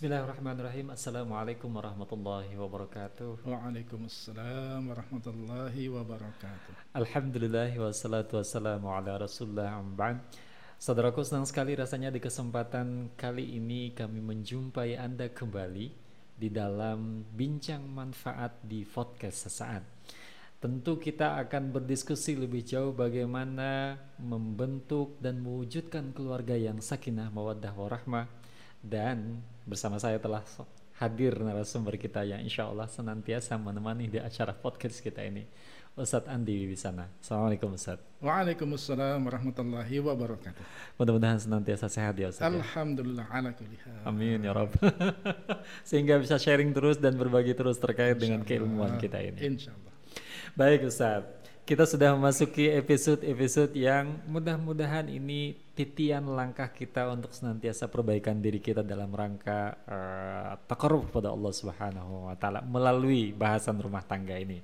Bismillahirrahmanirrahim. Assalamualaikum warahmatullahi wabarakatuh. Waalaikumsalam warahmatullahi wabarakatuh. Alhamdulillah wassalatu wassalamu ala rasulullah amba'an. Saudaraku senang sekali rasanya di kesempatan kali ini kami menjumpai Anda kembali di dalam bincang manfaat di podcast sesaat. Tentu kita akan berdiskusi lebih jauh bagaimana membentuk dan mewujudkan keluarga yang sakinah mawaddah warahmah dan bersama saya telah hadir narasumber kita yang insya Allah senantiasa menemani di acara podcast kita ini Ustadz Andi Wibisana. Assalamualaikum Ustadz. Waalaikumsalam warahmatullahi wabarakatuh. Mudah-mudahan senantiasa sehat ya Ustadz ya. Alhamdulillah ala kulli Amin ya Rabb. Sehingga bisa sharing terus dan berbagi terus terkait dengan keilmuan kita ini. Insya Allah Baik Ustadz. Kita sudah memasuki episode-episode yang mudah-mudahan ini titian langkah kita untuk senantiasa perbaikan diri kita dalam rangka uh, takarruf pada Allah Subhanahu wa taala melalui bahasan rumah tangga ini.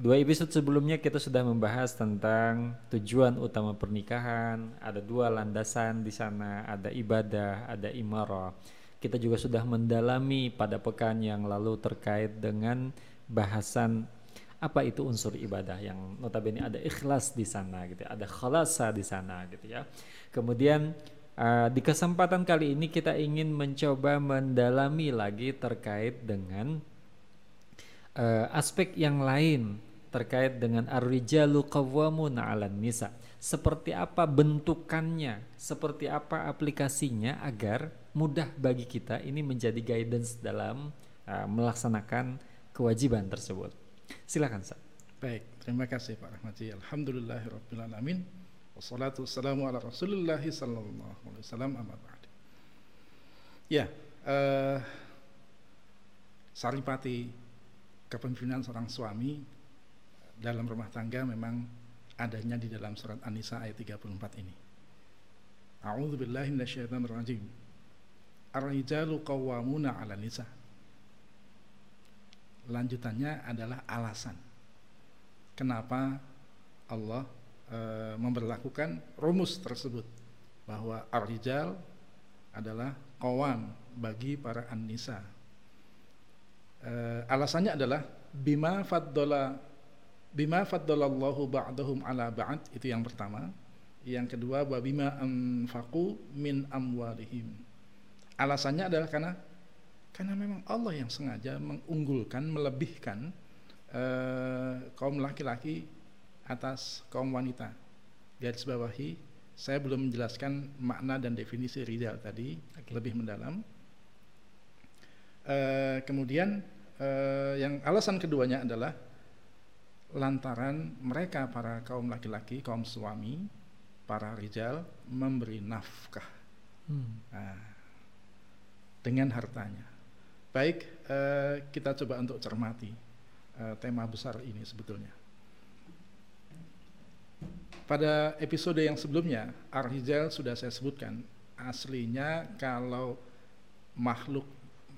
Dua episode sebelumnya kita sudah membahas tentang tujuan utama pernikahan, ada dua landasan di sana, ada ibadah, ada imarah. Kita juga sudah mendalami pada pekan yang lalu terkait dengan bahasan apa itu unsur ibadah yang notabene ada ikhlas di sana gitu ya, ada khalasa di sana gitu ya. Kemudian uh, di kesempatan kali ini kita ingin mencoba mendalami lagi terkait dengan uh, aspek yang lain terkait dengan ar-rijalu qawwamuna 'alan nisa. Seperti apa bentukannya, seperti apa aplikasinya agar mudah bagi kita ini menjadi guidance dalam uh, melaksanakan kewajiban tersebut. Silakan Sa. Baik, terima kasih Pak Rahmati. Alhamdulillahirabbil Wassalatu wassalamu ala Rasulillah sallallahu alaihi wasallam amma ba'd. Ya, uh, saripati kepemimpinan seorang suami dalam rumah tangga memang adanya di dalam surat An-Nisa ayat 34 ini. A'udzu billahi minasyaitonir rajim. Ar-rijalu qawwamuna 'ala nisa lanjutannya adalah alasan kenapa Allah e, memperlakukan rumus tersebut bahwa ar-rijal adalah kawan bagi para an-nisa. E, alasannya adalah bima faddola bima faddalallahu ba'dahum ala ba'd itu yang pertama. Yang kedua bima anfaqu min amwalihim. Alasannya adalah karena karena memang Allah yang sengaja mengunggulkan, melebihkan uh, kaum laki-laki atas kaum wanita. Garis bawahi, saya belum menjelaskan makna dan definisi rijal tadi okay. lebih mendalam. Uh, kemudian uh, yang alasan keduanya adalah lantaran mereka para kaum laki-laki, kaum suami, para rijal memberi nafkah hmm. nah, dengan hartanya. Baik, eh, kita coba untuk cermati eh, tema besar ini sebetulnya. Pada episode yang sebelumnya, Ar-Hijal sudah saya sebutkan, aslinya kalau makhluk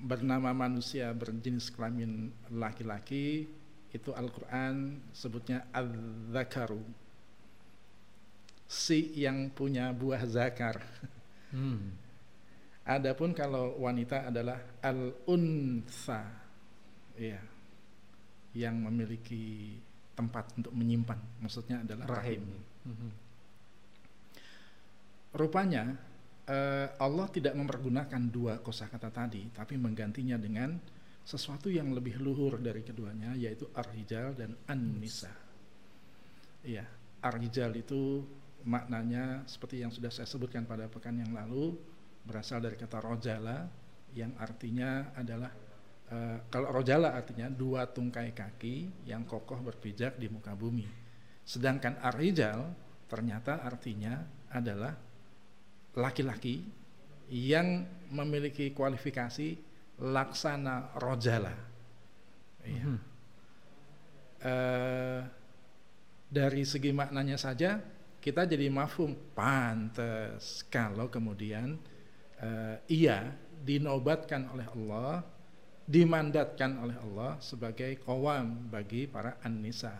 bernama manusia berjenis kelamin laki-laki itu Al-Quran sebutnya Al-Zakaru si yang punya buah zakar hmm. Adapun kalau wanita adalah al-unsa. Iya. Yang memiliki tempat untuk menyimpan, maksudnya adalah rahim. rahim. Mhm. Rupanya uh, Allah tidak mempergunakan dua kosakata tadi, tapi menggantinya dengan sesuatu yang lebih luhur dari keduanya, yaitu ar-rijal dan an-nisa. Iya, ar-rijal itu maknanya seperti yang sudah saya sebutkan pada pekan yang lalu, berasal dari kata rojala yang artinya adalah uh, kalau rojala artinya dua tungkai kaki yang kokoh berpijak di muka bumi. Sedangkan arijal ternyata artinya adalah laki-laki yang memiliki kualifikasi laksana rojala. Hmm. Uh, dari segi maknanya saja kita jadi mafhum pantas kalau kemudian uh, ia dinobatkan oleh Allah, dimandatkan oleh Allah sebagai kawam bagi para an-nisa.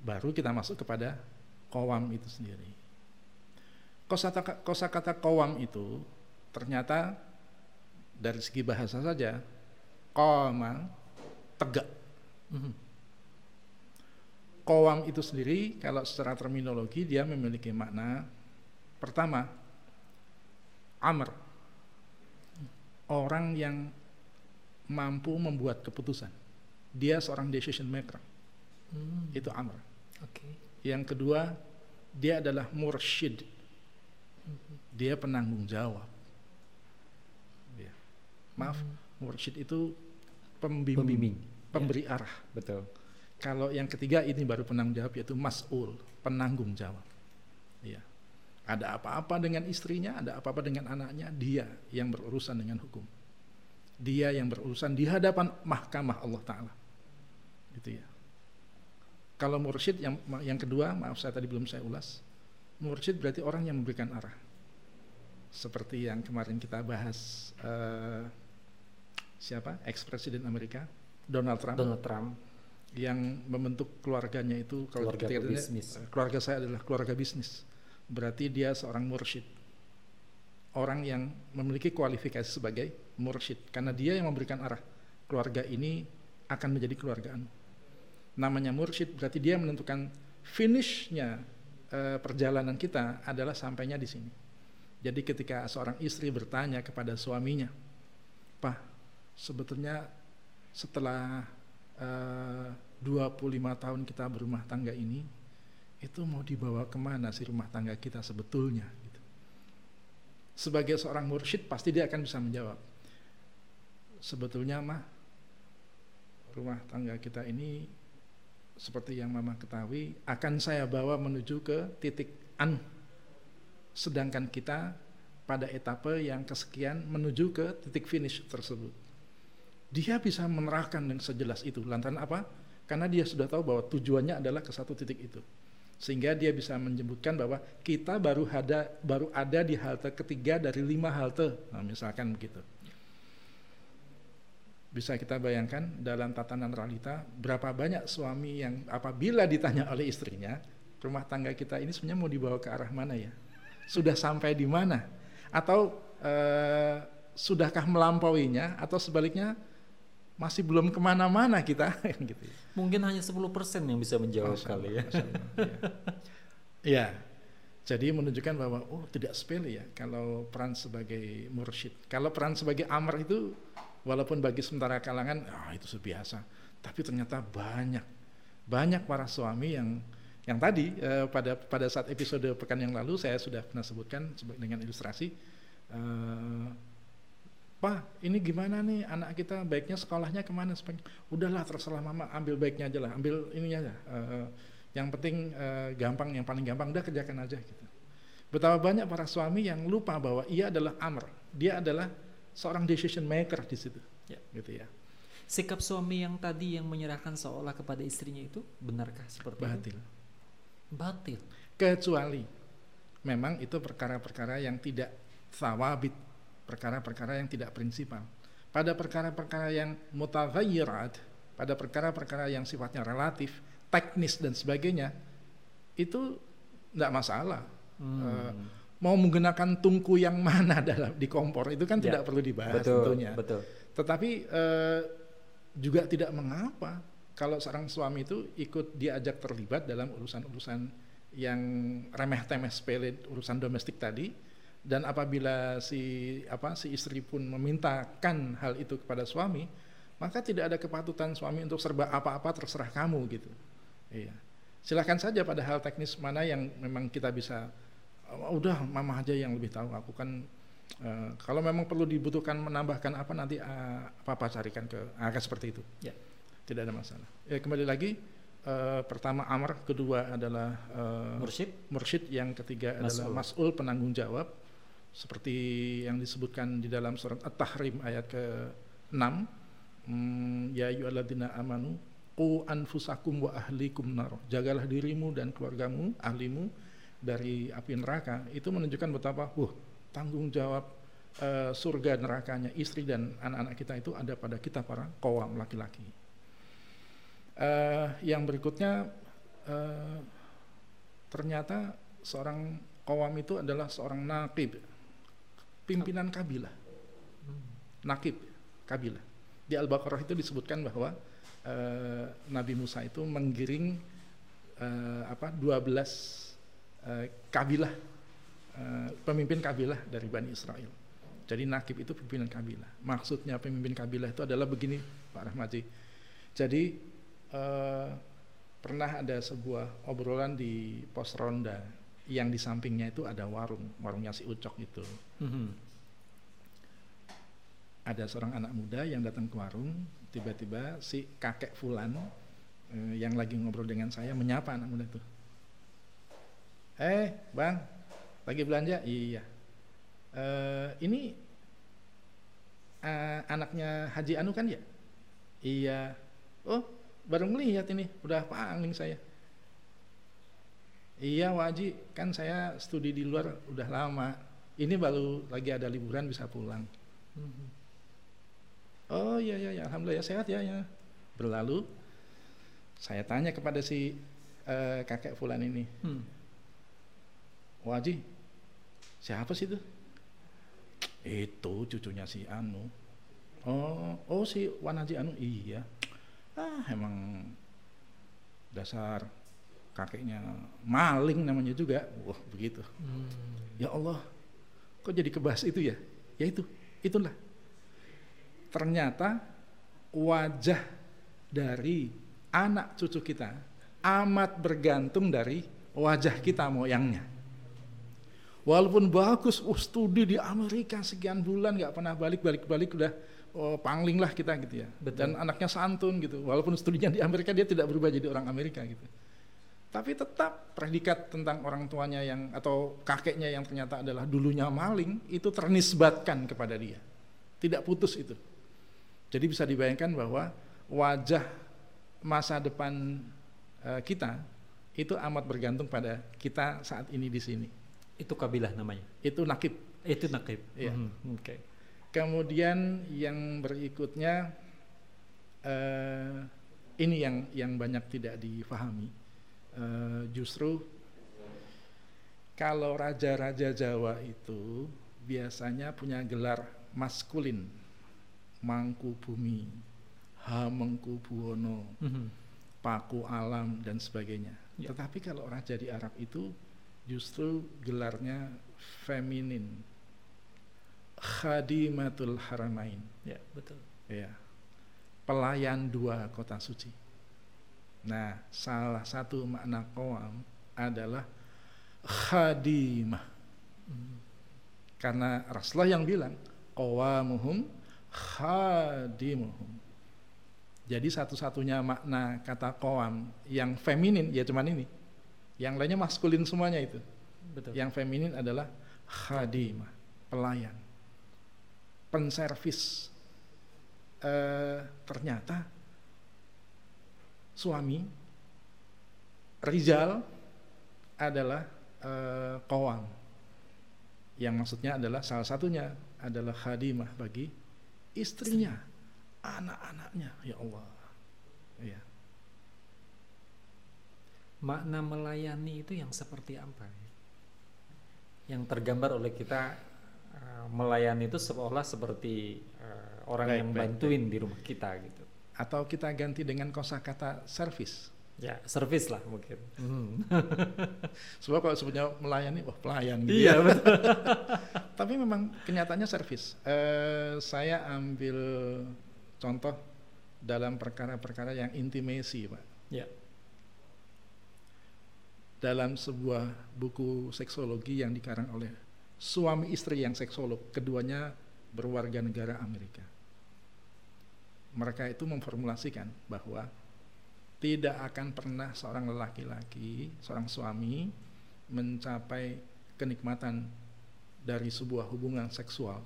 Baru kita masuk kepada kawam itu sendiri. Kosa kata kawam itu ternyata dari segi bahasa saja qama tegak. Mhm. Qawam itu sendiri kalau secara terminologi dia memiliki makna pertama amr orang yang mampu membuat keputusan. Dia seorang decision maker. Hmm, Itu amr. Oke. Yang kedua, dia adalah mursyid. Dia penanggung jawab. Ya. Maaf, mursyid itu pembimbing, Pembimbing. pemberi arah. Betul. Kalau yang ketiga ini baru penanggung jawab yaitu mas'ul, penanggung jawab. Ya. Ada apa-apa dengan istrinya, ada apa-apa dengan anaknya, dia yang berurusan dengan hukum. Dia yang berurusan di hadapan mahkamah Allah taala. Gitu ya. Kalau mursyid yang yang kedua, maaf saya tadi belum saya ulas. Mursyid berarti orang yang memberikan arah. Seperti yang kemarin kita bahas eh, siapa? Ex-presiden Amerika, Donald Trump Donald Trump. yang membentuk keluarganya itu kalau Keluarga kita- bisnis. eh, keluarga saya adalah keluarga bisnis berarti dia seorang mursyid. Orang yang memiliki kualifikasi sebagai mursyid. Karena dia yang memberikan arah. Keluarga ini akan menjadi keluarga anu namanya mursyid berarti dia menentukan finishnya eh, perjalanan kita adalah sampainya di sini. Jadi ketika seorang istri bertanya kepada suaminya Pak sebetulnya setelah eh, 25 tahun kita berumah tangga ini itu mau dibawa ke mana sih rumah tangga kita sebetulnya gitu. sebagai seorang mursyid pasti dia akan bisa menjawab sebetulnya mah rumah tangga kita ini seperti yang mama ketahui akan saya bawa menuju ke titik an sedangkan kita pada etape yang kesekian menuju ke titik finish tersebut. Dia bisa menerahkan dengan sejelas itu. Lantaran apa? Karena dia sudah tahu bahwa tujuannya adalah ke satu titik itu sehingga dia bisa menyebutkan bahwa kita baru ada baru ada di halte ketiga dari lima halte. Nah, misalkan begitu. Bisa kita bayangkan dalam tatanan realita berapa banyak suami yang apabila ditanya oleh istrinya rumah tangga kita ini sebenarnya mau dibawa ke arah mana ya? Sudah sampai di mana? Atau eh, sudahkah melampauinya? Atau sebaliknya masih belum ke mana-mana kita gitu ya. Mungkin hanya 10% yang bisa menjawab Masya kali ya. Masya Allah, ya. Ya, jadi menunjukkan bahwa oh tidak sepele ya kalau peran sebagai mursyid. Kalau peran sebagai amr itu walaupun bagi sementara kalangan ah itu biasa, tapi ternyata banyak banyak para suami yang yang tadi eh, pada pada saat episode pekan yang lalu saya sudah pernah sebutkan dengan ilustrasi eh, Pak, ini gimana nih anak kita baiknya sekolahnya ke mana? Supaya, Udahlah terserah mama, ambil baiknya aja lah, ambil ininya aja. Eh, yang penting eh, gampang, yang paling gampang udah kerjakan aja gitu. Betapa banyak para suami yang lupa bahwa ia adalah amr, dia adalah seorang decision maker di situ, Ya. gitu ya. Sikap suami yang tadi yang menyerahkan seolah kepada istrinya itu benarkah seperti itu? Batil. Batil. Kecuali memang itu perkara-perkara yang tidak sawabit, perkara-perkara yang tidak prinsipal. Pada perkara-perkara yang mutaghayyirat, pada perkara-perkara yang sifatnya relatif, teknis dan sebagainya, itu tidak masalah. Hmm. Eh, mau menggunakan tungku yang mana dalam di kompor itu kan Ya. tidak perlu dibahas betul, tentunya. betul. Tetapi eh, juga tidak mengapa kalau seorang suami itu ikut diajak terlibat dalam urusan-urusan yang remeh-temeh sepele urusan domestik tadi dan apabila si apa si istri pun memintakan hal itu kepada suami maka tidak ada kepatutan suami untuk serba apa-apa terserah kamu gitu iya silakan saja pada hal teknis mana yang memang kita bisa "Oh, udah mama aja yang lebih tahu aku kan eh, kalau memang perlu dibutuhkan menambahkan apa nanti eh, papa carikan ke akan seperti itu Ya. tidak ada masalah ya kembali lagi eh, pertama amr kedua adalah eh, Mursyid? mursyid yang ketiga adalah Mas'ul. mas'ul penanggung jawab seperti yang disebutkan di dalam surat At-Tahrim ayat ke-6 hmm, ya ayyuhalladzina amanu qu anfusakum wa ahlikum nar. Jagalah dirimu dan keluargamu ahlimu dari api neraka. Itu menunjukkan betapa wah tanggung jawab eh, surga nerakanya istri dan anak-anak kita itu ada pada kita para kawam laki-laki. Eh, yang berikutnya eh, ternyata seorang kawam itu adalah seorang nakib, pimpinan kabilah. nakib kabilah. Di Al-Baqarah itu disebutkan bahwa uh, Nabi Musa itu menggiring uh, apa 12 uh, kabilah uh, pemimpin kabilah dari Bani Israel. Jadi nakib itu pimpinan kabilah. Maksudnya pemimpin kabilah itu adalah begini Pak Rahmati. Jadi uh, pernah ada sebuah obrolan di pos ronda yang di sampingnya itu ada warung, warungnya si Ucok itu. Mm-hmm. Ada seorang anak muda yang datang ke warung, tiba-tiba si kakek Fulan uh, yang lagi ngobrol dengan saya menyapa anak muda itu. Eh, bang, lagi belanja? Iya uh, ini uh, anaknya Haji Anu kan ya? Iya. Oh, baru melihat ini, udah pangling saya. Iya, Waji, kan saya studi di luar udah lama. Ini baru lagi ada liburan bisa pulang. Hmm. Oh iya iya ya, alhamdulillah ya sehat ya ya. Berlalu saya tanya kepada si uh, kakek Fulan ini. Hmm. Waji, siapa sih itu? itu cucunya si Anu oh oh si Wanaji Anu iya ah emang dasar kakeknya maling namanya juga wah begitu hmm. ya Allah kok jadi kebahas itu ya ya itu itulah ternyata wajah dari anak cucu kita amat bergantung dari wajah kita moyangnya Walaupun bagus, oh studi di Amerika sekian bulan nggak pernah balik balik balik udah oh, pangling lah kita gitu ya. Betul. Dan anaknya santun gitu. Walaupun studinya di Amerika dia tidak berubah jadi orang Amerika gitu. Tapi tetap predikat tentang orang tuanya yang atau kakeknya yang ternyata adalah dulunya maling itu ternisbatkan kepada dia. Tidak putus itu. Jadi bisa dibayangkan bahwa wajah masa depan uh, kita itu amat bergantung pada kita saat ini di sini. Itu kabilah namanya. Itu nakib. Itu nakib. Iya. Hmm, Oke. Okay. Kemudian yang berikutnya uh, ini yang yang banyak tidak difahami. Uh, justru kalau raja-raja Jawa itu biasanya punya gelar maskulin, Mangku Bumi, Hamengku Buwono, mm -hmm. Paku Alam dan sebagainya. Ya. Tetapi kalau raja di Arab itu justru gelarnya feminin khadimatul haramain ya betul ya pelayan dua kota suci nah salah satu makna qawam adalah khadimah hmm. karena Rasulullah yang bilang qawamuhum khadimuhum jadi satu-satunya makna kata qawam yang feminin ya cuman ini yang lainnya maskulin semuanya itu. Betul. Yang feminin adalah khadimah, pelayan, penservis. E, ternyata suami Rizal adalah e, kawam. Yang maksudnya adalah salah satunya adalah khadimah bagi istrinya, anak-anaknya. Ya Allah. Ya makna melayani itu yang seperti apa yang tergambar oleh kita uh, melayani itu seolah seperti uh, orang baik, yang bantuin baik. di rumah kita gitu atau kita ganti dengan kosakata service ya service lah mungkin hmm. sebab kalau sebutnya melayani wah pelayan gitu iya ya. betul tapi memang kenyataannya service uh, saya ambil contoh dalam perkara-perkara yang intimasi pak ya dalam sebuah buku seksologi yang dikarang oleh suami istri yang seksolog, keduanya berwarga negara Amerika. Mereka itu memformulasikan bahwa tidak akan pernah seorang laki-laki, seorang suami mencapai kenikmatan dari sebuah hubungan seksual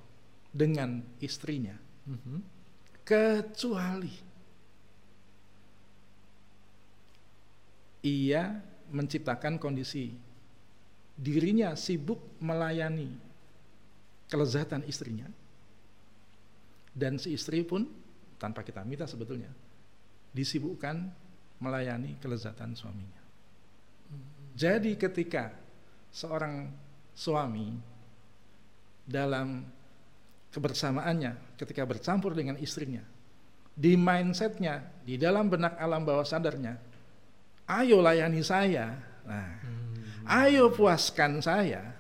dengan istrinya, mm -hmm. kecuali ia menciptakan kondisi dirinya sibuk melayani kelezatan istrinya dan si istri pun tanpa kita minta sebetulnya disibukkan melayani kelezatan suaminya. Jadi ketika seorang suami dalam kebersamaannya ketika bercampur dengan istrinya, di mindsetnya, di dalam benak alam bawah sadarnya, ayo layani saya, nah, hmm. ayo puaskan saya,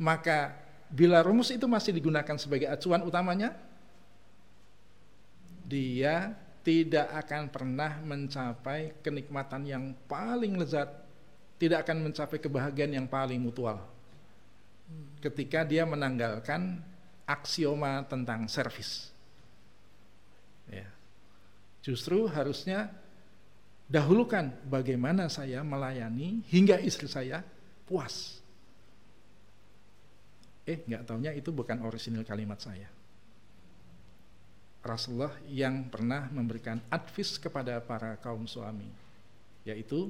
maka bila rumus itu masih digunakan sebagai acuan utamanya, dia tidak akan pernah mencapai kenikmatan yang paling lezat, tidak akan mencapai kebahagiaan yang paling mutual. Ketika dia menanggalkan aksioma tentang servis. Ya. Justru harusnya dahulukan bagaimana saya melayani hingga istri saya puas. Eh, nggak taunya itu bukan orisinil kalimat saya. Rasulullah yang pernah memberikan advis kepada para kaum suami, yaitu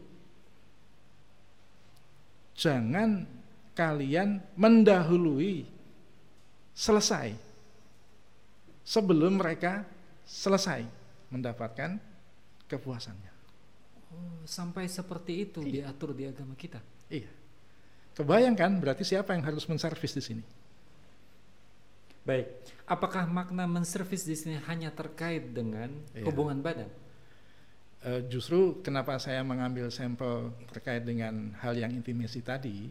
jangan kalian mendahului selesai sebelum mereka selesai mendapatkan kepuasannya. Oh, sampai seperti itu iya. diatur di agama kita. Iya. Kebayangkan berarti siapa yang harus menservis di sini? Baik. Apakah makna menservis di sini hanya terkait dengan iya. hubungan badan? Uh, justru kenapa saya mengambil sampel terkait dengan hal yang intimasi tadi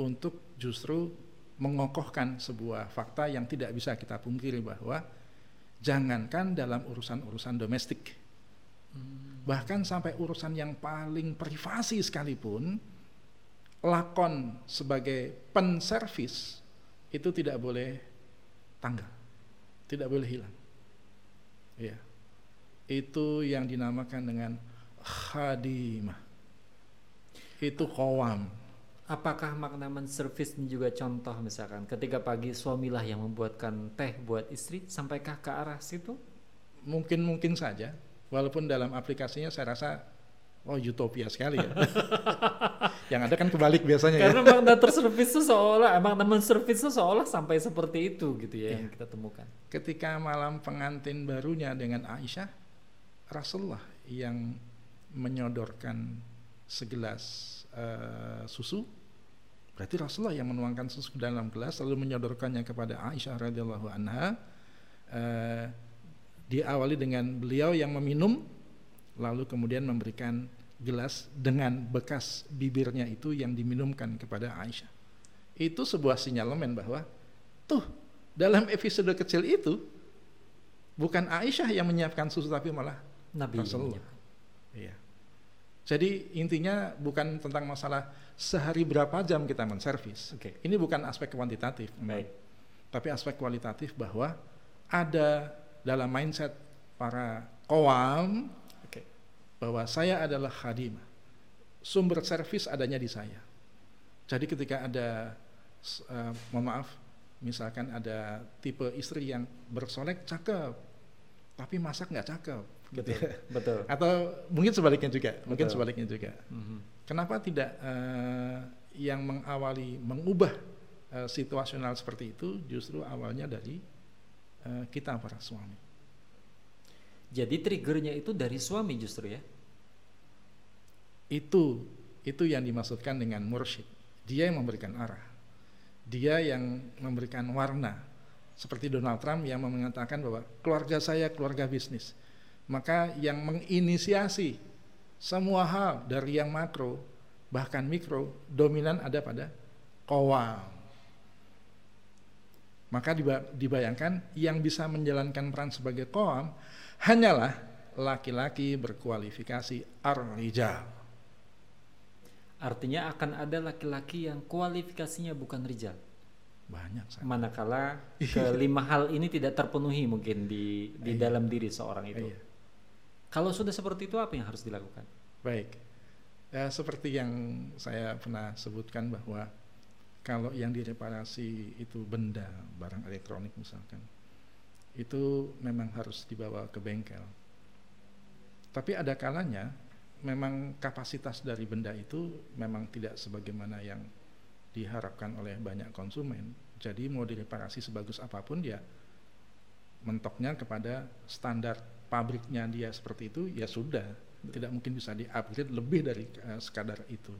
untuk justru mengokohkan sebuah fakta yang tidak bisa kita pungkiri bahwa jangankan dalam urusan-urusan domestik hmm. bahkan sampai urusan yang paling privasi sekalipun lakon sebagai penservis itu tidak boleh tanggal tidak boleh hilang. Ya itu yang dinamakan dengan khadimah. Itu kawam Apakah makna menservis ini juga contoh misalkan? Ketika pagi suamilah yang membuatkan teh buat istri sampaikah ke arah situ? Mungkin mungkin saja, walaupun dalam aplikasinya saya rasa oh utopia sekali ya. yang ada kan kebalik biasanya Karena ya. makna terservis itu seolah makna menservis itu seolah sampai seperti itu gitu ya, ya yang kita temukan. Ketika malam pengantin barunya dengan Aisyah, Rasulullah yang menyodorkan segelas uh, susu Berarti Rasulullah yang menuangkan susu ke dalam gelas lalu menyodorkannya kepada Aisyah radhiyallahu anha. Uh, diawali dengan beliau yang meminum lalu kemudian memberikan gelas dengan bekas bibirnya itu yang diminumkan kepada Aisyah. Itu sebuah sinyalemen bahwa tuh dalam episode kecil itu bukan Aisyah yang menyiapkan susu tapi malah Nabi Rasulullah. Iya. Jadi intinya bukan tentang masalah sehari berapa jam kita menservis. Okay. Ini bukan aspek kuantitatif, Baik. tapi aspek kualitatif bahwa ada dalam mindset para kowam. Bahwa saya adalah khadimah. Sumber servis adanya di saya. Jadi ketika ada, uh, mohon maaf, misalkan ada tipe istri yang bersolek cakep, tapi masak nggak cakep gitu ya. Betul. Atau mungkin sebaliknya juga, betul. mungkin sebaliknya juga. Mm-hmm. Kenapa tidak uh, yang mengawali mengubah uh, situasional seperti itu justru awalnya dari uh, kita para suami. Jadi triggernya itu dari suami justru ya? Itu itu yang dimaksudkan dengan mursyid. Dia yang memberikan arah. Dia yang memberikan warna. Seperti Donald Trump yang mengatakan bahwa keluarga saya keluarga bisnis maka yang menginisiasi semua hal dari yang makro bahkan mikro dominan ada pada kowal. Maka dibayangkan yang bisa menjalankan peran sebagai kowam hanyalah laki-laki berkualifikasi ar-rijal. Artinya akan ada laki-laki yang kualifikasinya bukan rijal. Banyak. Sangat. Manakala kelima hal ini tidak terpenuhi mungkin di di iya. dalam diri seorang itu. Iya. Kalau sudah seperti itu apa yang harus dilakukan? Baik, ya, seperti yang saya pernah sebutkan bahwa kalau yang direparasi itu benda, barang elektronik misalkan, itu memang harus dibawa ke bengkel. Tapi ada kalanya memang kapasitas dari benda itu memang tidak sebagaimana yang diharapkan oleh banyak konsumen. Jadi mau direparasi sebagus apa pun dia mentoknya kepada standar pabriknya dia seperti itu ya sudah tidak mungkin bisa di-upgrade lebih dari uh, sekadar itu.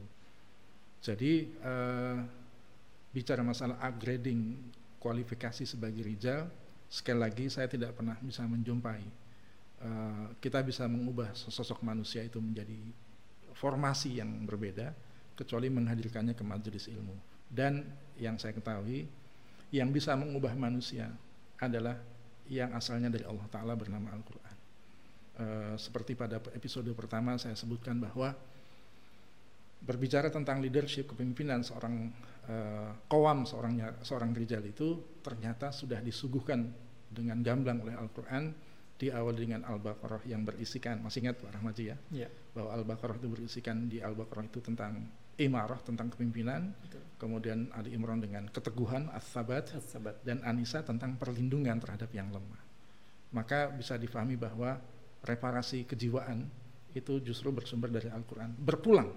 Jadi uh, bicara masalah upgrading kualifikasi sebagai rijal sekali lagi saya tidak pernah bisa menjumpai uh, kita bisa mengubah sosok manusia itu menjadi formasi yang berbeda kecuali menghadirkannya ke majelis ilmu. Dan yang saya ketahui yang bisa mengubah manusia adalah yang asalnya dari Allah Ta'ala bernama Al-Quran. Uh, seperti pada episode pertama saya sebutkan bahwa berbicara tentang leadership kepemimpinan seorang uh, kowam seorangnya seorang rijal itu ternyata sudah disuguhkan dengan gamblang oleh Al-Quran di awal dengan Al-Baqarah yang berisikan masih ingat Pak Rahmaji ya, ya. bahwa Al-Baqarah itu berisikan di Al-Baqarah itu tentang imarah tentang kepemimpinan Betul. kemudian Ali Imran dengan keteguhan as-sabat as dan Anisa tentang perlindungan terhadap yang lemah maka bisa difahami bahwa reparasi kejiwaan itu justru bersumber dari Al-Quran berpulang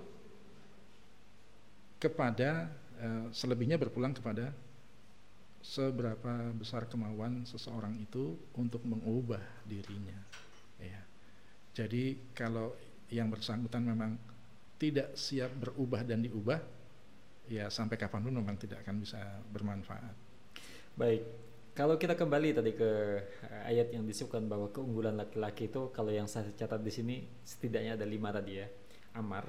kepada uh, selebihnya berpulang kepada seberapa besar kemauan seseorang itu untuk mengubah dirinya. Ya. Jadi kalau yang bersangkutan memang tidak siap berubah dan diubah, ya sampai kapan pun memang tidak akan bisa bermanfaat. Baik, kalau kita kembali tadi ke ayat yang disebutkan bahwa keunggulan laki-laki itu kalau yang saya catat di sini setidaknya ada lima tadi ya, amar,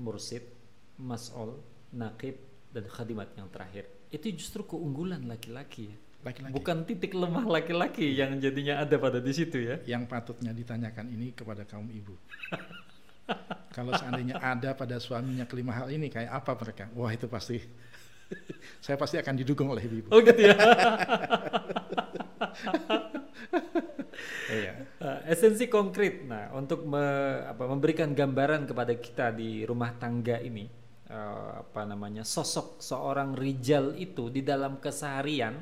mursid, mas'ol, nakib dan khadimat yang terakhir. Itu justru keunggulan laki-laki ya. Laki-laki. bukan titik lemah laki-laki yang jadinya ada pada di situ ya. Yang patutnya ditanyakan ini kepada kaum ibu. Kalau seandainya ada pada suaminya kelima hal ini kayak apa mereka? Wah itu pasti saya pasti akan didukung oleh ibu oh gitu ya? Iya. Uh, esensi konkret. Nah untuk me, apa, memberikan gambaran kepada kita di rumah tangga ini uh, apa namanya sosok seorang rijal itu di dalam keseharian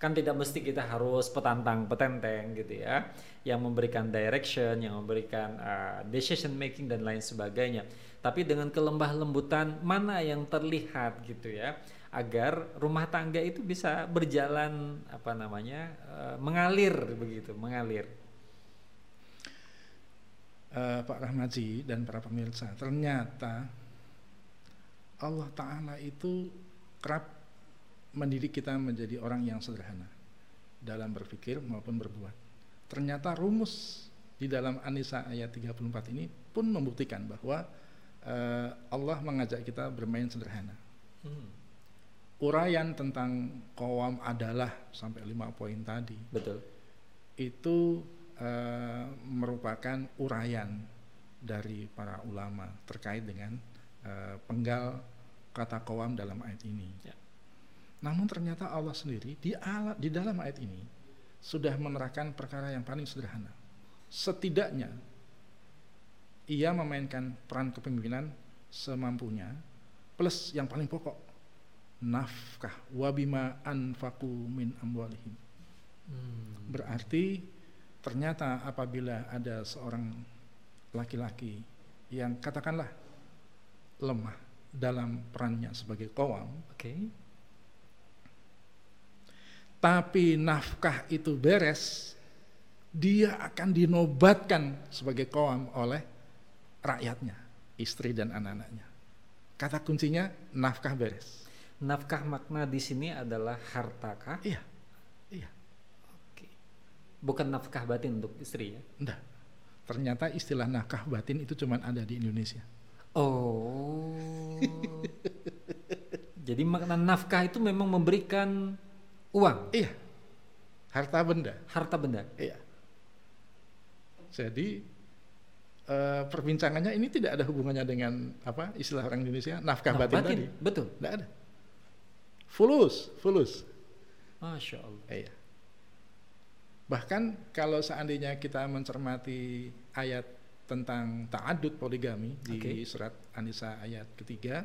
kan tidak mesti kita harus petantang petenteng gitu ya yang memberikan direction yang memberikan uh, decision making dan lain sebagainya. Tapi dengan kelembah lembutan mana yang terlihat gitu ya agar rumah tangga itu bisa berjalan apa namanya uh, mengalir begitu mengalir. Uh, Pak Rahmaji dan para pemirsa ternyata Allah Ta'ala itu kerap mendidik kita menjadi orang yang sederhana dalam berpikir maupun berbuat. Ternyata rumus di dalam Anisa ayat 34 ini pun membuktikan bahwa uh, Allah mengajak kita bermain sederhana. Hmm. Urayan tentang kawam adalah sampai lima poin tadi. Betul. Itu uh, merupakan urayan dari para ulama terkait dengan uh, penggal kata kawam dalam ayat ini. Ya. Namun ternyata Allah sendiri di, alat, di dalam ayat ini sudah menerangkan perkara yang paling sederhana. Setidaknya ia memainkan peran kepemimpinan semampunya plus yang paling pokok nafkah wabima anfaku min amwalihim. Hmm. Berarti ternyata apabila ada seorang laki-laki yang katakanlah lemah dalam perannya sebagai kawam. Oke. Okay. Tapi nafkah itu beres, dia akan dinobatkan sebagai kawam oleh rakyatnya, istri dan anak-anaknya. Kata kuncinya nafkah beres. Nafkah makna di sini adalah harta kah? Iya. Iya. Oke. Bukan nafkah batin untuk istri ya? Enggak. Ternyata istilah nafkah batin itu cuma ada di Indonesia. Oh. Jadi makna nafkah itu memang memberikan uang. Iya. Harta benda. Harta benda. Iya. Jadi uh, perbincangannya ini tidak ada hubungannya dengan apa istilah orang Indonesia nafkah nah, batin, batin tadi. Betul. Tidak ada. Fulus, fulus. Masya Allah. Iya. Bahkan kalau seandainya kita mencermati ayat tentang ta'adud poligami okay. di surat Anisa ayat ketiga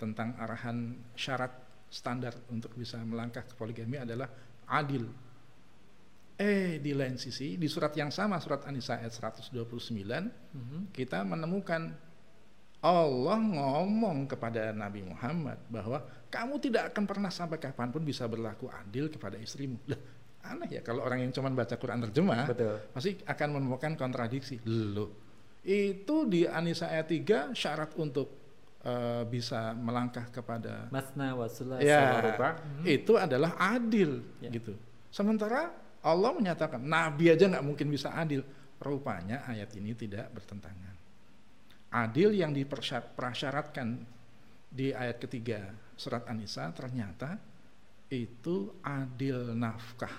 tentang arahan syarat standar untuk bisa melangkah ke poligami adalah adil. Eh di lain sisi di surat yang sama surat Anisa ayat 129 mm -hmm. kita menemukan Allah ngomong kepada Nabi Muhammad bahwa kamu tidak akan pernah sampai kapan pun bisa berlaku adil kepada istrimu. Lah, aneh ya kalau orang yang cuma baca Quran terjemah Betul. pasti akan menemukan kontradiksi. Loh, itu di Anisa ayat 3 syarat untuk eh, bisa melangkah kepada Masna wa sulasa ya. Mhm. itu adalah adil Ya. gitu. Sementara Allah menyatakan Nabi aja nggak mungkin bisa adil. Rupanya ayat ini tidak bertentangan. Adil yang dipersyaratkan di ayat ketiga surat An-Nisa ternyata itu adil nafkah,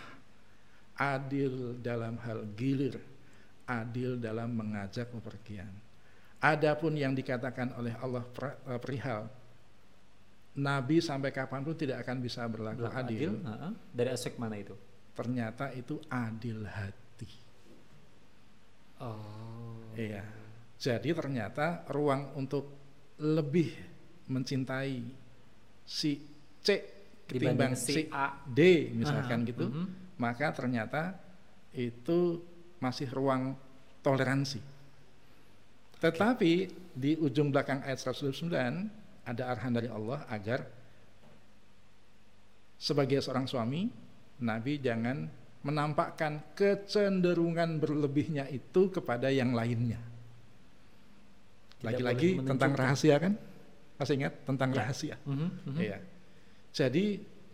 adil dalam hal gilir, adil dalam mengajak bepergian. Adapun yang dikatakan oleh Allah eh, perihal Nabi sampai kapan pun tidak akan bisa berlaku adil, Heeh. Dari aspek mana itu? ternyata itu adil hati. Oh. Iya. Jadi ternyata ruang untuk lebih mencintai si C ketimbang Dibanding si si A. D misalkan Aha, gitu, mhm. maka ternyata itu masih ruang toleransi. Tetapi di ujung belakang ayat 129 ada arahan dari Allah agar sebagai seorang suami Nabi jangan menampakkan kecenderungan berlebihnya itu kepada yang lainnya. Lagi-lagi tentang rahasia kan? Masih ingat tentang Ya. rahasia? Mhm, mhm. Iya. Jadi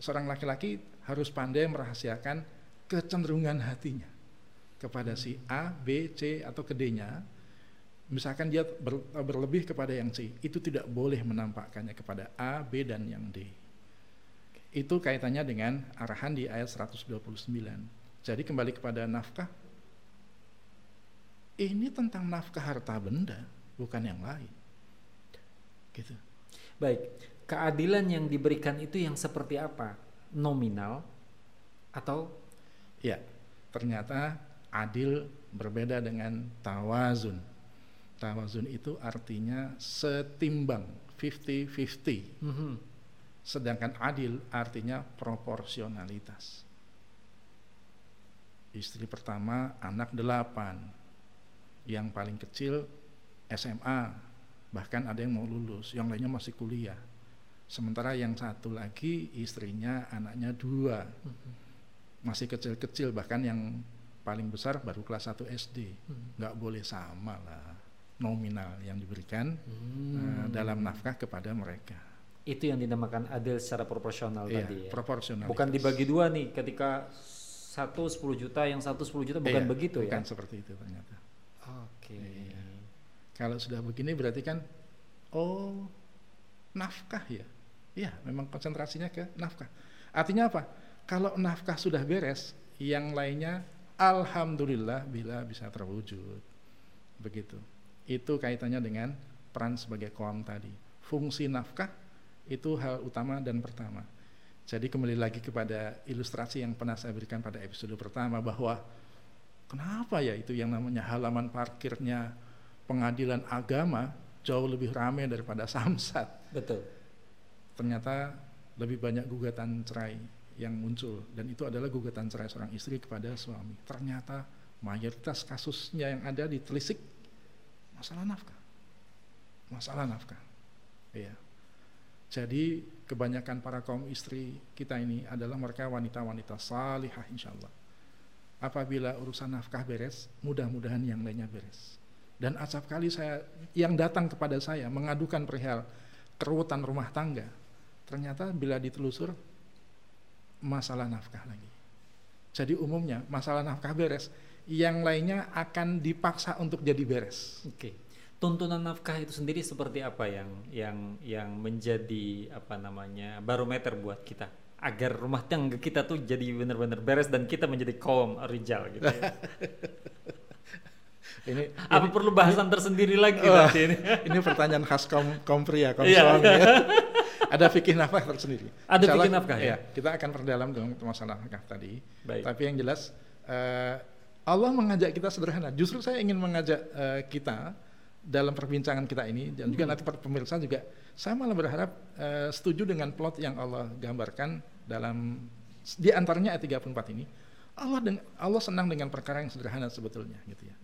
seorang laki-laki harus pandai merahasiakan kecenderungan hatinya kepada si A, B, C atau ke D-nya. Misalkan dia ber- berlebih kepada yang C, itu tidak boleh menampakkannya kepada A, B dan yang D. Itu kaitannya dengan arahan di ayat 129. Jadi kembali kepada nafkah. Ini tentang nafkah harta benda, bukan yang lain. Gitu. Baik, keadilan yang diberikan itu yang seperti apa? Nominal atau Ya, ternyata adil berbeda dengan tawazun. Tawazun itu artinya setimbang, 50-50. Mhm. Sedangkan adil artinya proporsionalitas. Istri pertama anak delapan, yang paling kecil SMA, bahkan ada yang mau lulus, yang lainnya masih kuliah. Sementara yang satu lagi istrinya anaknya dua, masih kecil-kecil bahkan yang paling besar baru kelas 1 SD. Nggak boleh sama lah nominal yang diberikan eh, dalam nafkah kepada mereka. itu yang dinamakan adil secara proporsional Iya, tadi ya. proporsional. Bukan dibagi dua nih ketika satu 10 juta yang satu 10 juta bukan Iya, begitu bukan ya. seperti itu ternyata. Oke. Iya. Kalau sudah begini berarti kan oh nafkah ya. Iya, memang konsentrasinya ke nafkah. Artinya apa? Kalau nafkah sudah beres, yang lainnya alhamdulillah bila bisa terwujud. Begitu. Itu kaitannya dengan peran sebagai kaum tadi. Fungsi nafkah itu hal utama dan pertama. Jadi kembali lagi kepada ilustrasi yang pernah saya berikan pada episode pertama bahwa kenapa ya itu yang namanya halaman parkirnya pengadilan agama jauh lebih ramai daripada samsat. Betul. Ternyata lebih banyak gugatan cerai yang muncul dan itu adalah gugatan cerai seorang istri kepada suami. Ternyata mayoritas kasusnya yang ada di telisik masalah nafkah. Masalah nafkah. Iya. Jadi kebanyakan para kaum istri kita ini adalah mereka wanita-wanita salihah insya Allah. Apabila urusan nafkah beres, mudah-mudahan yang lainnya beres. Dan acap kali saya yang datang kepada saya mengadukan perihal keruwetan rumah tangga, ternyata bila ditelusur masalah nafkah lagi. Jadi umumnya masalah nafkah beres, yang lainnya akan dipaksa untuk jadi beres. Oke. Tuntunan nafkah itu sendiri seperti apa yang yang yang menjadi apa namanya barometer buat kita agar rumah tangga kita tuh jadi benar-benar beres dan kita menjadi kaum rijal gitu. ya. Ini apa perlu bahasan tersendiri lagi nanti ini? ini pertanyaan khas kaum kaum pria, kaum Iya. suami ya. Ada fikih nafkah tersendiri. Ada Insya fikih Allah, nafkah, ya? iya, kita akan perdalam dengan masalah nafkah tadi. Baik. Tapi yang jelas eh, Allah mengajak kita sederhana. Justru saya ingin mengajak eh, kita dalam perbincangan kita ini dan juga nanti para pemirsa juga saya malah berharap eh, setuju dengan plot yang Allah gambarkan dalam di antaranya ayat 34 ini. Allah deng- Allah senang dengan perkara yang sederhana sebetulnya gitu ya.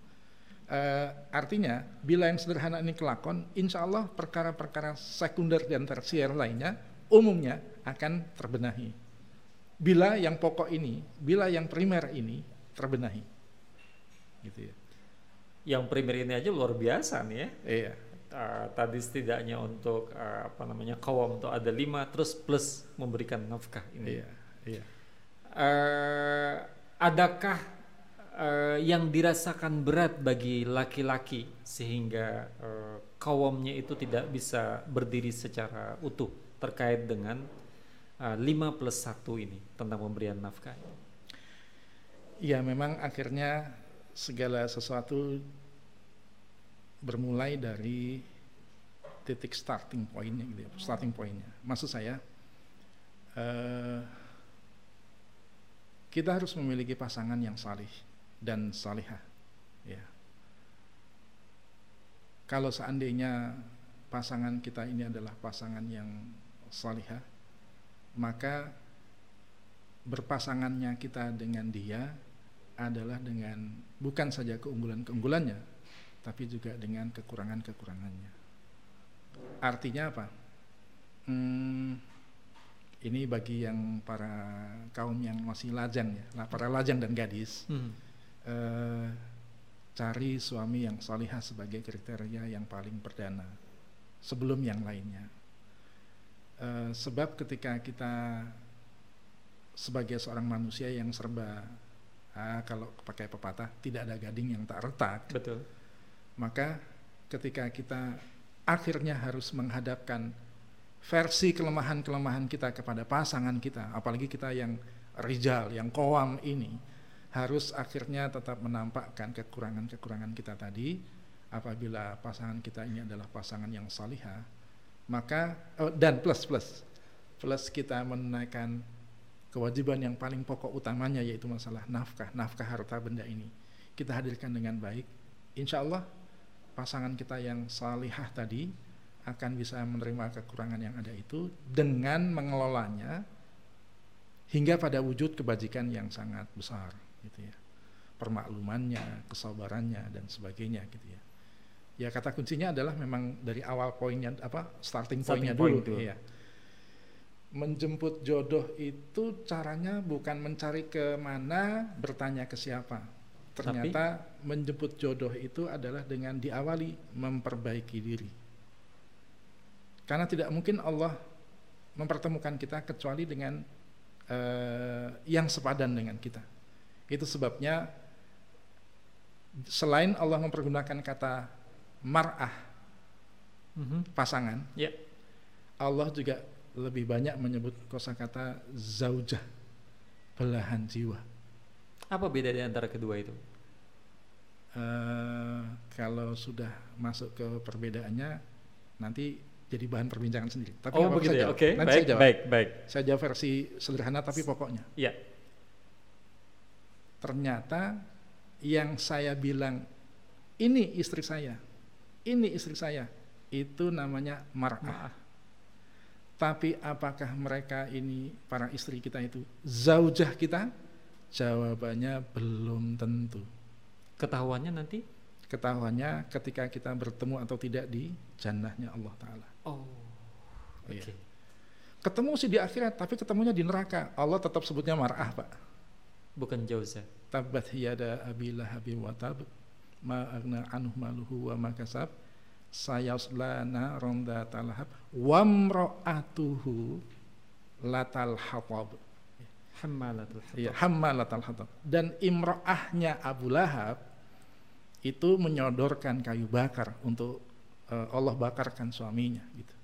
Eh, artinya bila yang sederhana ini kelakon, insya Allah perkara-perkara sekunder dan tersier lainnya umumnya akan terbenahi. Bila yang pokok ini, bila yang primer ini terbenahi, gitu ya. Yang primer ini aja luar biasa nih ya. Iya. uh, tadi setidaknya untuk uh, apa namanya kawam itu ada lima terus plus memberikan nafkah ini. Iya, iya. Uh, adakah uh, yang dirasakan berat bagi laki-laki sehingga uh, kawamnya itu tidak bisa berdiri secara utuh terkait dengan uh, 5 plus 1 ini tentang pemberian nafkah? Iya, memang akhirnya segala sesuatu bermulai dari titik starting pointnya gitu ya, starting pointnya. Maksud saya uh, kita harus memiliki pasangan yang salih dan salihah. Ya. Kalau seandainya pasangan kita ini adalah pasangan yang salihah, maka berpasangannya kita dengan dia adalah dengan bukan saja keunggulan-keunggulannya, tapi juga dengan kekurangan-kekurangannya. Artinya apa? Hmm, ini bagi yang para kaum yang masih lajang ya, para lajang dan gadis, hmm. Eh, cari suami yang salihah sebagai kriteria yang paling perdana sebelum yang lainnya. Eh, sebab ketika kita sebagai seorang manusia yang serba ah, kalau pakai pepatah tidak ada gading yang tak retak. Betul maka ketika kita akhirnya harus menghadapkan versi kelemahan-kelemahan kita kepada pasangan kita, apalagi kita yang rijal, yang koam ini, harus akhirnya tetap menampakkan kekurangan-kekurangan kita tadi. Apabila pasangan kita ini adalah pasangan yang salihah, maka oh, dan plus plus plus kita menunaikan kewajiban yang paling pokok utamanya yaitu masalah nafkah, nafkah harta benda ini. Kita hadirkan dengan baik, insya Allah pasangan kita yang salihah tadi akan bisa menerima kekurangan yang ada itu dengan mengelolanya hingga pada wujud kebajikan yang sangat besar gitu ya. Permaklumannya kesabarannya dan sebagainya gitu ya. Ya kata kuncinya adalah memang dari awal poinnya apa starting, pointnya dulu. point ya menjemput jodoh itu caranya bukan mencari ke mana bertanya ke siapa. Ternyata Tapi, menjemput jodoh itu adalah dengan diawali memperbaiki diri. Karena tidak mungkin Allah mempertemukan kita kecuali dengan uh, yang sepadan dengan kita. Itu sebabnya selain Allah mempergunakan kata mar'ah mm-hmm. pasangan, yeah. Allah juga lebih banyak menyebut kosakata zaujah belahan jiwa. Apa beda di antara kedua itu? Uh, kalau sudah masuk ke perbedaannya nanti jadi bahan perbincangan sendiri. Tapi oh begitu ya, oke. Okay. Baik, saya jawab. baik, baik. Saya jawab versi sederhana tapi pokoknya. Iya. Ternyata yang saya bilang ini istri saya, ini istri saya, itu namanya mar'ah. Tapi apakah mereka ini para istri kita itu zaujah kita? Jawabannya belum tentu. Ketahuannya nanti? Ketahuannya ketika kita bertemu atau tidak di jannahnya Allah Ta'ala. Oh, iya. oke. Okay. Ketemu sih di akhirat, tapi ketemunya di neraka. Allah tetap sebutnya mar'ah, Pak. Bukan jauza. Tabat hiyada abilah habi wa tab, ma agna anuh maluhu wa makasab, sayaslana ronda talahab, wamro'atuhu latal hatab Hammalatul hatab. Hammalatul hatab. Dan imro'ahnya Abu Lahab itu menyodorkan kayu bakar untuk uh, Allah bakarkan suaminya gitu.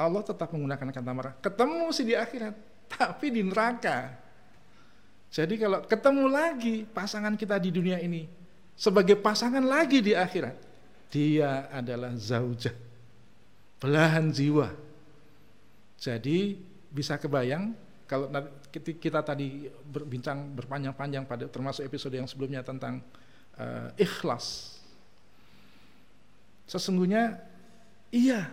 Allah tetap menggunakan kata marah. Ketemu sih di akhirat, tapi di neraka. Jadi kalau ketemu lagi pasangan kita di dunia ini sebagai pasangan lagi di akhirat, dia adalah zaujah, belahan jiwa. Jadi bisa kebayang kalau kita tadi berbincang berpanjang-panjang pada termasuk episode yang sebelumnya tentang uh, ikhlas. Sesungguhnya iya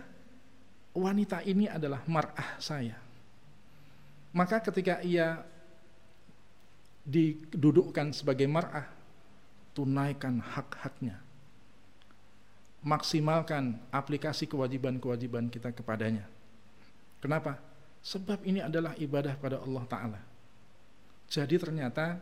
wanita ini adalah mar'ah saya. Maka ketika ia didudukkan sebagai mar'ah, tunaikan hak-haknya. Maksimalkan aplikasi kewajiban-kewajiban kita kepadanya. Kenapa? Sebab ini adalah ibadah pada Allah Ta'ala. Jadi ternyata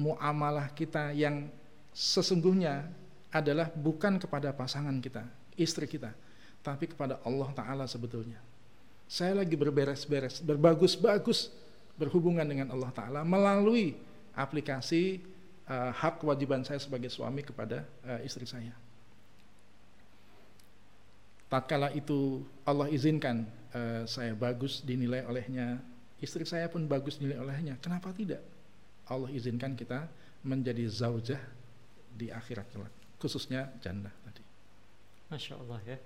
muamalah kita yang sesungguhnya adalah bukan kepada pasangan kita. istri kita, tapi kepada Allah Ta'ala sebetulnya. Saya lagi berberes-beres, berbagus-bagus berhubungan dengan Allah Ta'ala melalui aplikasi uh, hak kewajiban saya sebagai suami kepada uh, istri saya. Tatkala itu Allah izinkan uh, saya bagus dinilai olehnya, istri saya pun bagus dinilai olehnya. Kenapa tidak? Allah izinkan kita menjadi zaujah di akhirat kelak, khususnya janda tadi. Masya Allah ya.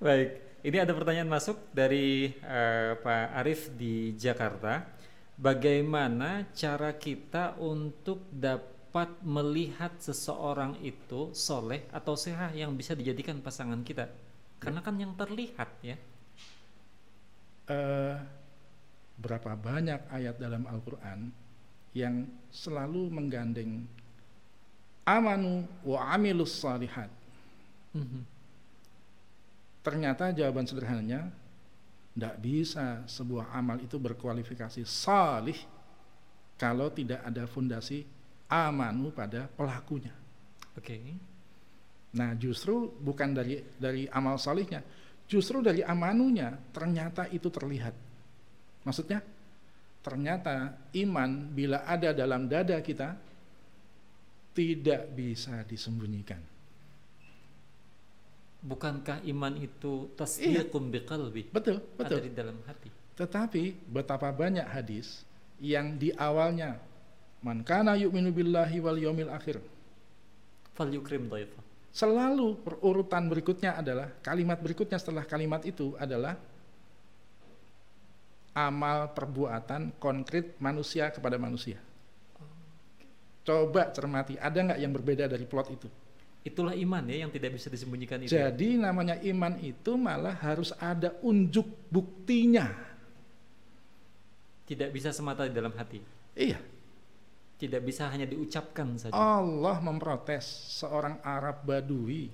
Baik, ini ada pertanyaan masuk dari uh, Pak Arif di Jakarta. Bagaimana cara kita untuk dapat melihat seseorang itu soleh atau sehat yang bisa dijadikan pasangan kita? Karena kan yang terlihat ya. Uh, berapa banyak ayat dalam Al-Quran yang selalu menggandeng amanu wa amilus salihat. Mm -hmm Ternyata jawaban sederhananya tidak bisa sebuah amal itu berkualifikasi salih kalau tidak ada fondasi amanu pada pelakunya. Oke. Okay. Nah, justru bukan dari dari amal salihnya, justru dari amanunya ternyata itu terlihat. Maksudnya, ternyata iman bila ada dalam dada kita tidak bisa disembunyikan. Bukankah iman itu tasdiqum iya. biqalbi? Betul, betul. Ada di dalam hati. Tetapi betapa banyak hadis yang di awalnya man kana yu'minu billahi wal yaumil akhir. Fal yukrim dhaifa. Selalu urutan berikutnya adalah kalimat berikutnya setelah kalimat itu adalah amal perbuatan konkret manusia kepada manusia. Coba cermati, ada nggak yang berbeda dari plot itu? Itulah iman ya yang tidak bisa disembunyikan itu. Jadi namanya iman itu malah harus ada unjuk buktinya. Tidak bisa semata di dalam hati. Iya. Tidak bisa hanya diucapkan saja. Allah memprotes seorang Arab Badui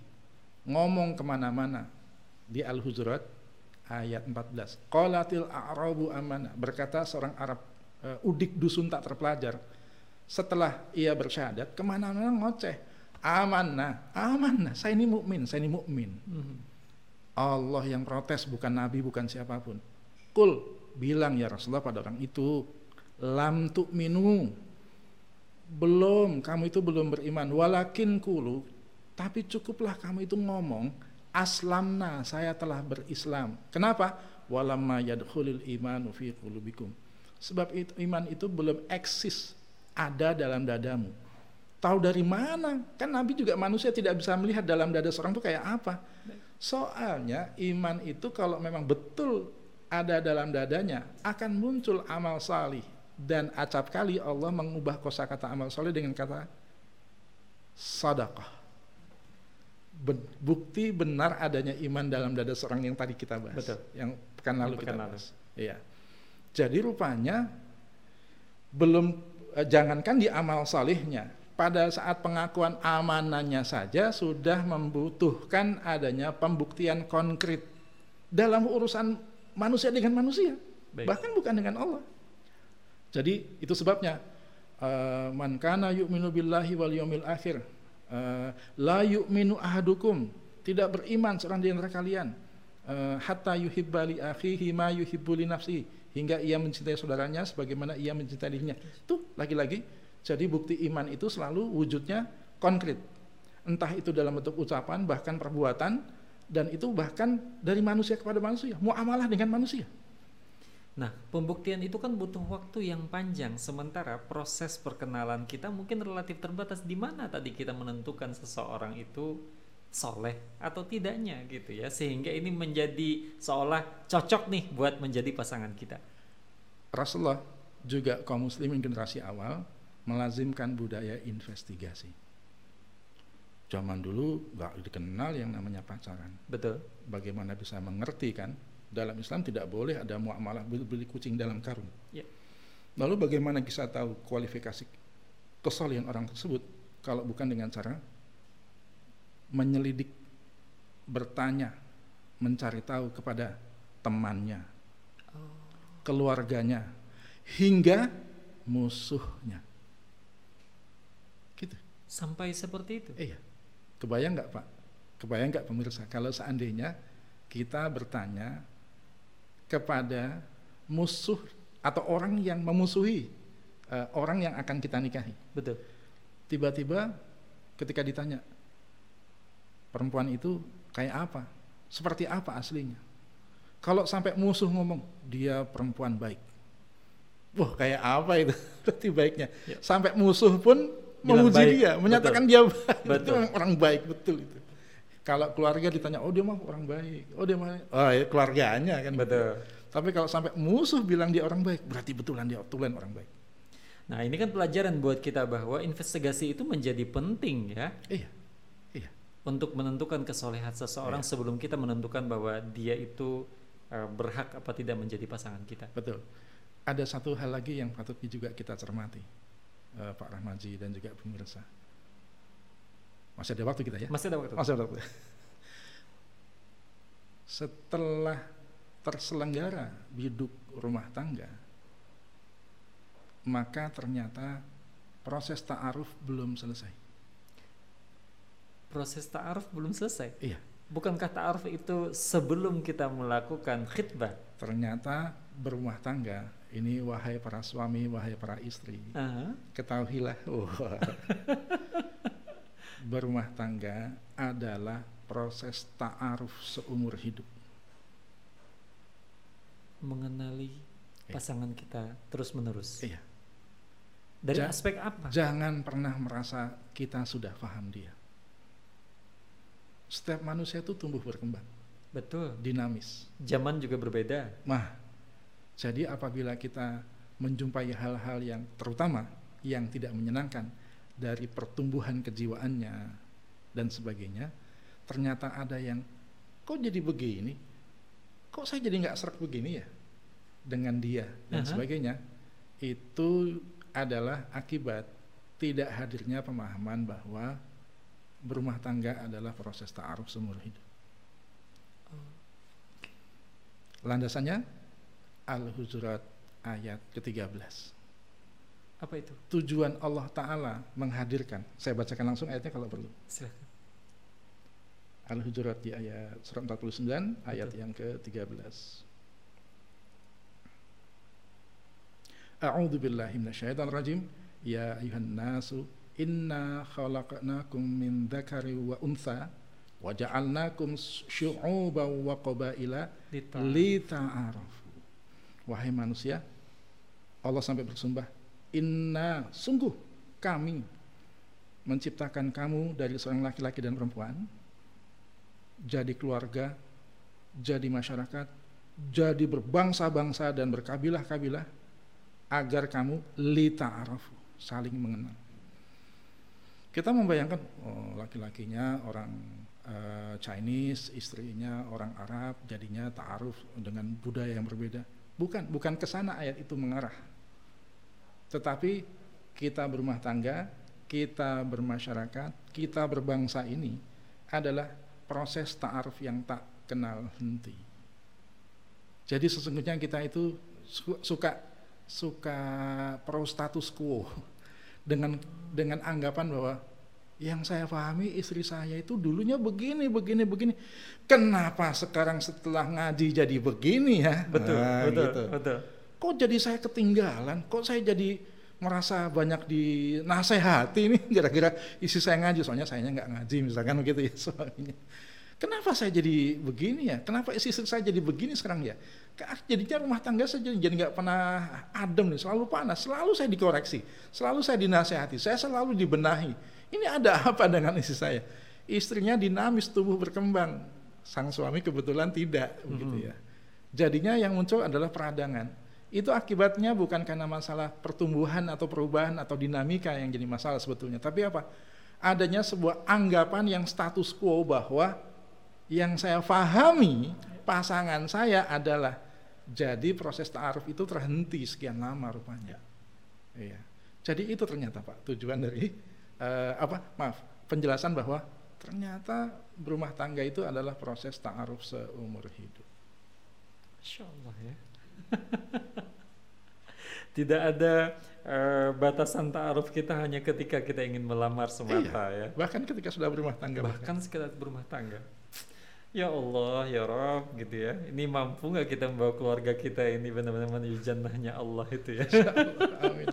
ngomong ke mana-mana di Al-Hujurat ayat 14. Qalatil a'rabu amana. Berkata seorang Arab uh, udik dusun tak terpelajar. Setelah ia bersyahadat ke mana-mana ngoceh amanah, amanah. Saya ini mukmin, saya ini mukmin. Hmm. Allah yang protes bukan nabi, bukan siapa pun. Kul bilang ya Rasulullah pada orang itu, lam minu Belum, kamu itu belum beriman. Walakin kulu, tapi cukuplah kamu itu ngomong, aslamna, saya telah berislam. Kenapa? Walamma yadkhulul imanu fi qulubikum. Sebab itu, iman itu belum eksis ada dalam dadamu Tahu dari mana? Kan Nabi juga manusia tidak bisa melihat dalam dada seorang itu kayak apa. Soalnya iman itu kalau memang betul ada dalam dadanya akan muncul amal salih dan acap kali Allah mengubah kosakata amal salih dengan kata sadaqah. Bukti benar adanya iman dalam dada seorang yang tadi kita bahas. Betul. Yang pekan lalu kita bahas. Iya. Jadi rupanya belum eh, jangankan di amal salihnya, pada saat pengakuan amanannya saja sudah membutuhkan adanya pembuktian konkret dalam urusan manusia dengan manusia, Baik. bahkan bukan dengan Allah. Jadi itu sebabnya uh, man kana yu'minu billahi wal yawmil akhir uh, la yu'minu ahadukum tidak beriman seorang di antara kalian uh, hatta yuhibba li akhihi ma yuhibbu li nafsi hingga ia mencintai saudaranya sebagaimana ia mencintai dirinya. Tuh lagi-lagi jadi bukti iman itu selalu wujudnya konkret. Entah itu dalam bentuk ucapan, bahkan perbuatan, dan itu bahkan dari manusia kepada manusia, muamalah dengan manusia. Nah, pembuktian itu kan butuh waktu yang panjang, sementara proses perkenalan kita mungkin relatif terbatas. Di mana tadi kita menentukan seseorang itu soleh atau tidaknya gitu ya, sehingga ini menjadi seolah cocok nih buat menjadi pasangan kita. Rasulullah juga kaum muslimin generasi awal melazimkan budaya investigasi. Zaman dulu nggak dikenal yang namanya pacaran. Betul. Bagaimana bisa mengerti kan? Dalam Islam tidak boleh ada muamalah beli kucing dalam karung. Ya. Lalu bagaimana bisa tahu kualifikasi kesalahan orang tersebut kalau bukan dengan cara menyelidik, bertanya, mencari tahu kepada temannya, oh. keluarganya, hingga musuhnya. Sampai seperti itu? Iya. Kebayang nggak Pak? Kebayang nggak pemirsa kalau seandainya kita bertanya kepada musuh atau orang yang memusuhi uh, orang yang akan kita nikahi. Betul. Tiba-tiba ketika ditanya perempuan itu kayak apa? Seperti apa aslinya? Kalau sampai musuh ngomong dia perempuan baik. Wah, kayak apa itu? Berarti baiknya. Ya. Sampai musuh pun memuji baik. dia, menyatakan betul. dia baik. Betul. Itu orang baik betul itu. Kalau keluarga ditanya, oh dia mah orang baik, oh dia mah, oh ya keluarganya kan. Betul. Tapi kalau sampai musuh bilang dia orang baik, berarti betulan dia betulan orang baik. Nah ini kan pelajaran buat kita bahwa investigasi itu menjadi penting ya. Iya. Iya. Untuk menentukan kesolehan seseorang iya. sebelum kita menentukan bahwa dia itu uh, berhak apa tidak menjadi pasangan kita. Betul. Ada satu hal lagi yang patut juga kita cermati, uh, Pak Rahmaji dan juga pemirsa masih ada waktu kita ya? Masih ada waktu. Masih ada waktu. Setelah terselenggara biduk rumah tangga, maka ternyata proses ta'aruf belum selesai. Proses ta'aruf belum selesai? Iya. Bukankah ta'aruf itu sebelum kita melakukan khidbah? Ternyata berumah tangga ini wahai para suami, wahai para istri, uh -huh. ketahuilah, oh, berumah tangga adalah proses ta'aruf seumur hidup. Mengenali iya. pasangan kita terus-menerus. Iya. Dari ja aspek apa? Jangan pernah merasa kita sudah paham dia. Setiap manusia itu tumbuh berkembang. Betul. Dinamis. Zaman juga berbeda. Nah, jadi apabila kita menjumpai hal-hal yang terutama yang tidak menyenangkan, dari pertumbuhan kejiwaannya dan sebagainya ternyata ada yang kok jadi begini kok saya jadi nggak serak begini ya dengan dia dan uh -huh. sebagainya itu adalah akibat tidak hadirnya pemahaman bahwa berumah tangga adalah proses ta'aruf seumur hidup. Oh. Landasannya Al-Hujurat ayat ke-13. Apa itu? Tujuan Allah Ta'ala menghadirkan. Saya bacakan langsung ayatnya kalau perlu. Silahkan. Al-Hujurat di ayat surat 49 Betul. ayat yang ke-13. A'udzu billahi minasyaitonir rajim. Ya ayuhan nasu inna khalaqnakum min dzakari wa untha wa ja'alnakum syu'uban wa qabaila lita'arafu. Wahai manusia, Allah sampai bersumpah Inna sungguh kami menciptakan kamu dari seorang laki-laki dan perempuan jadi keluarga, jadi masyarakat, jadi berbangsa-bangsa dan berkabilah-kabilah agar kamu lita arafu saling mengenal. Kita membayangkan oh, laki-lakinya orang uh, Chinese, istrinya orang Arab, jadinya ta'aruf dengan budaya yang berbeda. Bukan, bukan ke sana ayat itu mengarah. Tetapi kita berumah tangga, kita bermasyarakat, kita berbangsa ini adalah proses ta'aruf yang tak kenal henti. Jadi sesungguhnya kita itu suka suka pro status quo dengan dengan anggapan bahwa yang saya pahami istri saya itu dulunya begini begini begini. Kenapa sekarang setelah ngaji jadi begini ya? Betul nah, betul gitu. betul. Kok jadi saya ketinggalan? Kok saya jadi merasa banyak dinasehati ini kira-kira isi saya ngaji? Soalnya saya nggak ngaji misalkan begitu ya suaminya kenapa saya jadi begini ya? Kenapa isi saya jadi begini sekarang ya? Jadinya rumah tangga saya jadi nggak pernah adem nih selalu panas. Selalu saya dikoreksi selalu saya dinasehati saya selalu dibenahi ini ada apa dengan isi saya? Istrinya dinamis tubuh berkembang. Sang suami kebetulan tidak begitu ya. Jadinya yang muncul adalah peradangan. Itu akibatnya bukan karena masalah pertumbuhan atau perubahan atau dinamika yang jadi masalah sebetulnya, tapi apa? Adanya sebuah anggapan yang status quo bahwa yang saya pahami pasangan saya adalah jadi proses ta'aruf itu terhenti sekian lama rupanya. Iya. Jadi itu ternyata Pak tujuan dari uh, apa? Maaf, penjelasan bahwa ternyata berumah tangga itu adalah proses ta'aruf seumur hidup. Insya Allah ya. Tidak ada uh, batasan ta'aruf kita hanya ketika kita ingin melamar semata iya, ya. Bahkan ketika sudah berumah tangga. Bahkan sekedar berumah tangga. Ya Allah, ya Rob, gitu ya. Ini mampu nggak kita membawa keluarga kita ini benar-benar menuju jannahnya Allah itu ya. Amin.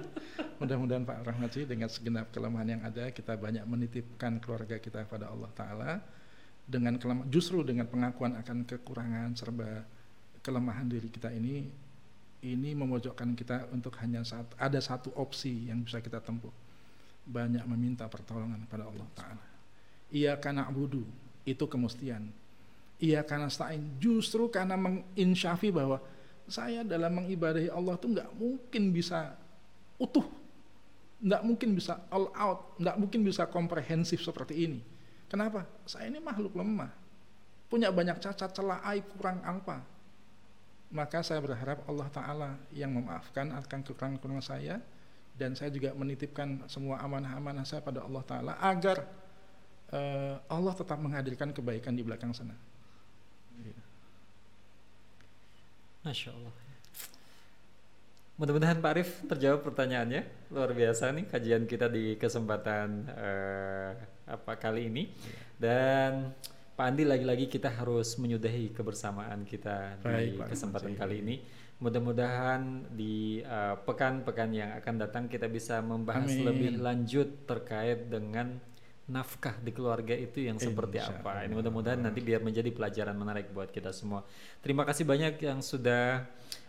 Mudah-mudahan Pak Rahmati dengan segenap kelemahan yang ada kita banyak menitipkan keluarga kita kepada Allah Taala. Dengan kelemahan, justru dengan pengakuan akan kekurangan serba kelemahan diri kita ini ini memojokkan kita untuk hanya saat ada satu opsi yang bisa kita tempuh. Banyak meminta pertolongan kepada Allah Taala. Ia karena abudu itu kemustian. Iya karena stain justru karena menginsyafi bahwa saya dalam mengibadahi Allah tuh nggak mungkin bisa utuh, nggak mungkin bisa all out, nggak mungkin bisa komprehensif seperti ini. Kenapa? Saya ini makhluk lemah, punya banyak cacat celah aib kurang apa. Maka saya berharap Allah Taala yang memaafkan akan kekurangan-kekurangan saya dan saya juga menitipkan semua amanah-amanah saya pada Allah Taala agar uh, Allah tetap menghadirkan kebaikan di belakang sana. Masya Allah. Mudah-mudahan Pak Arif terjawab pertanyaannya. Luar biasa nih kajian kita di kesempatan uh, apa kali ini. Dan Pak Andi lagi-lagi kita harus menyudahi kebersamaan kita Baik, di Pak, kesempatan Pak. kali ini. Mudah-mudahan di eh, pekan-pekan uh, yang akan datang kita bisa membahas Amin. lebih lanjut terkait dengan nafkah di keluarga itu yang seperti Insya apa. Ini mudah-mudahan nanti biar menjadi pelajaran menarik buat kita semua. Terima kasih banyak yang sudah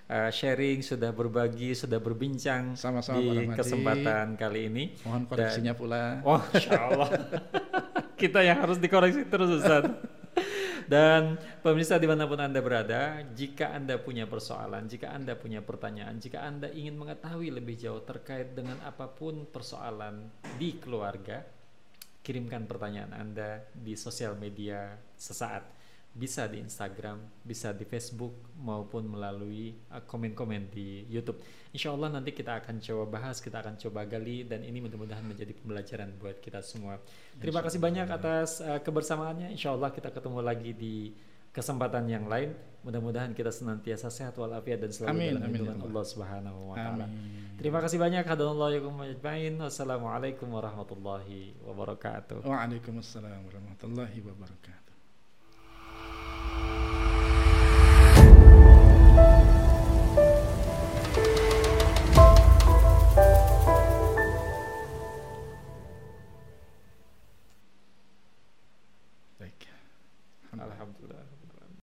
uh, sharing, sudah berbagi, sudah berbincang Sama-sama di kesempatan kali ini. Mohon koreksinya Dan, pula. Oh, Insya Allah. kita yang harus dikoreksi terus Ustaz. Dan pemirsa di mana pun Anda berada, jika Anda punya persoalan, jika Anda punya pertanyaan, jika Anda ingin mengetahui lebih jauh terkait dengan apa pun persoalan di keluarga, kirimkan pertanyaan Anda di sosial media sesaat. Bisa di Instagram, bisa di Facebook, maupun melalui uh, komen-komen di YouTube. Insya Allah nanti kita akan coba bahas, kita akan coba gali, dan ini mudah-mudahan menjadi pembelajaran buat kita semua. Terima kasih banyak atas uh, kebersamaannya. Insya Allah kita ketemu lagi di kesempatan yang lain. Mudah-mudahan kita senantiasa sehat walafiat dan selalu amin, dalam lindungan Allah Subhanahu wa taala. Terima kasih banyak hadanallahu ajmain. Wassalamualaikum warahmatullahi wabarakatuh. Waalaikumsalam warahmatullahi wabarakatuh.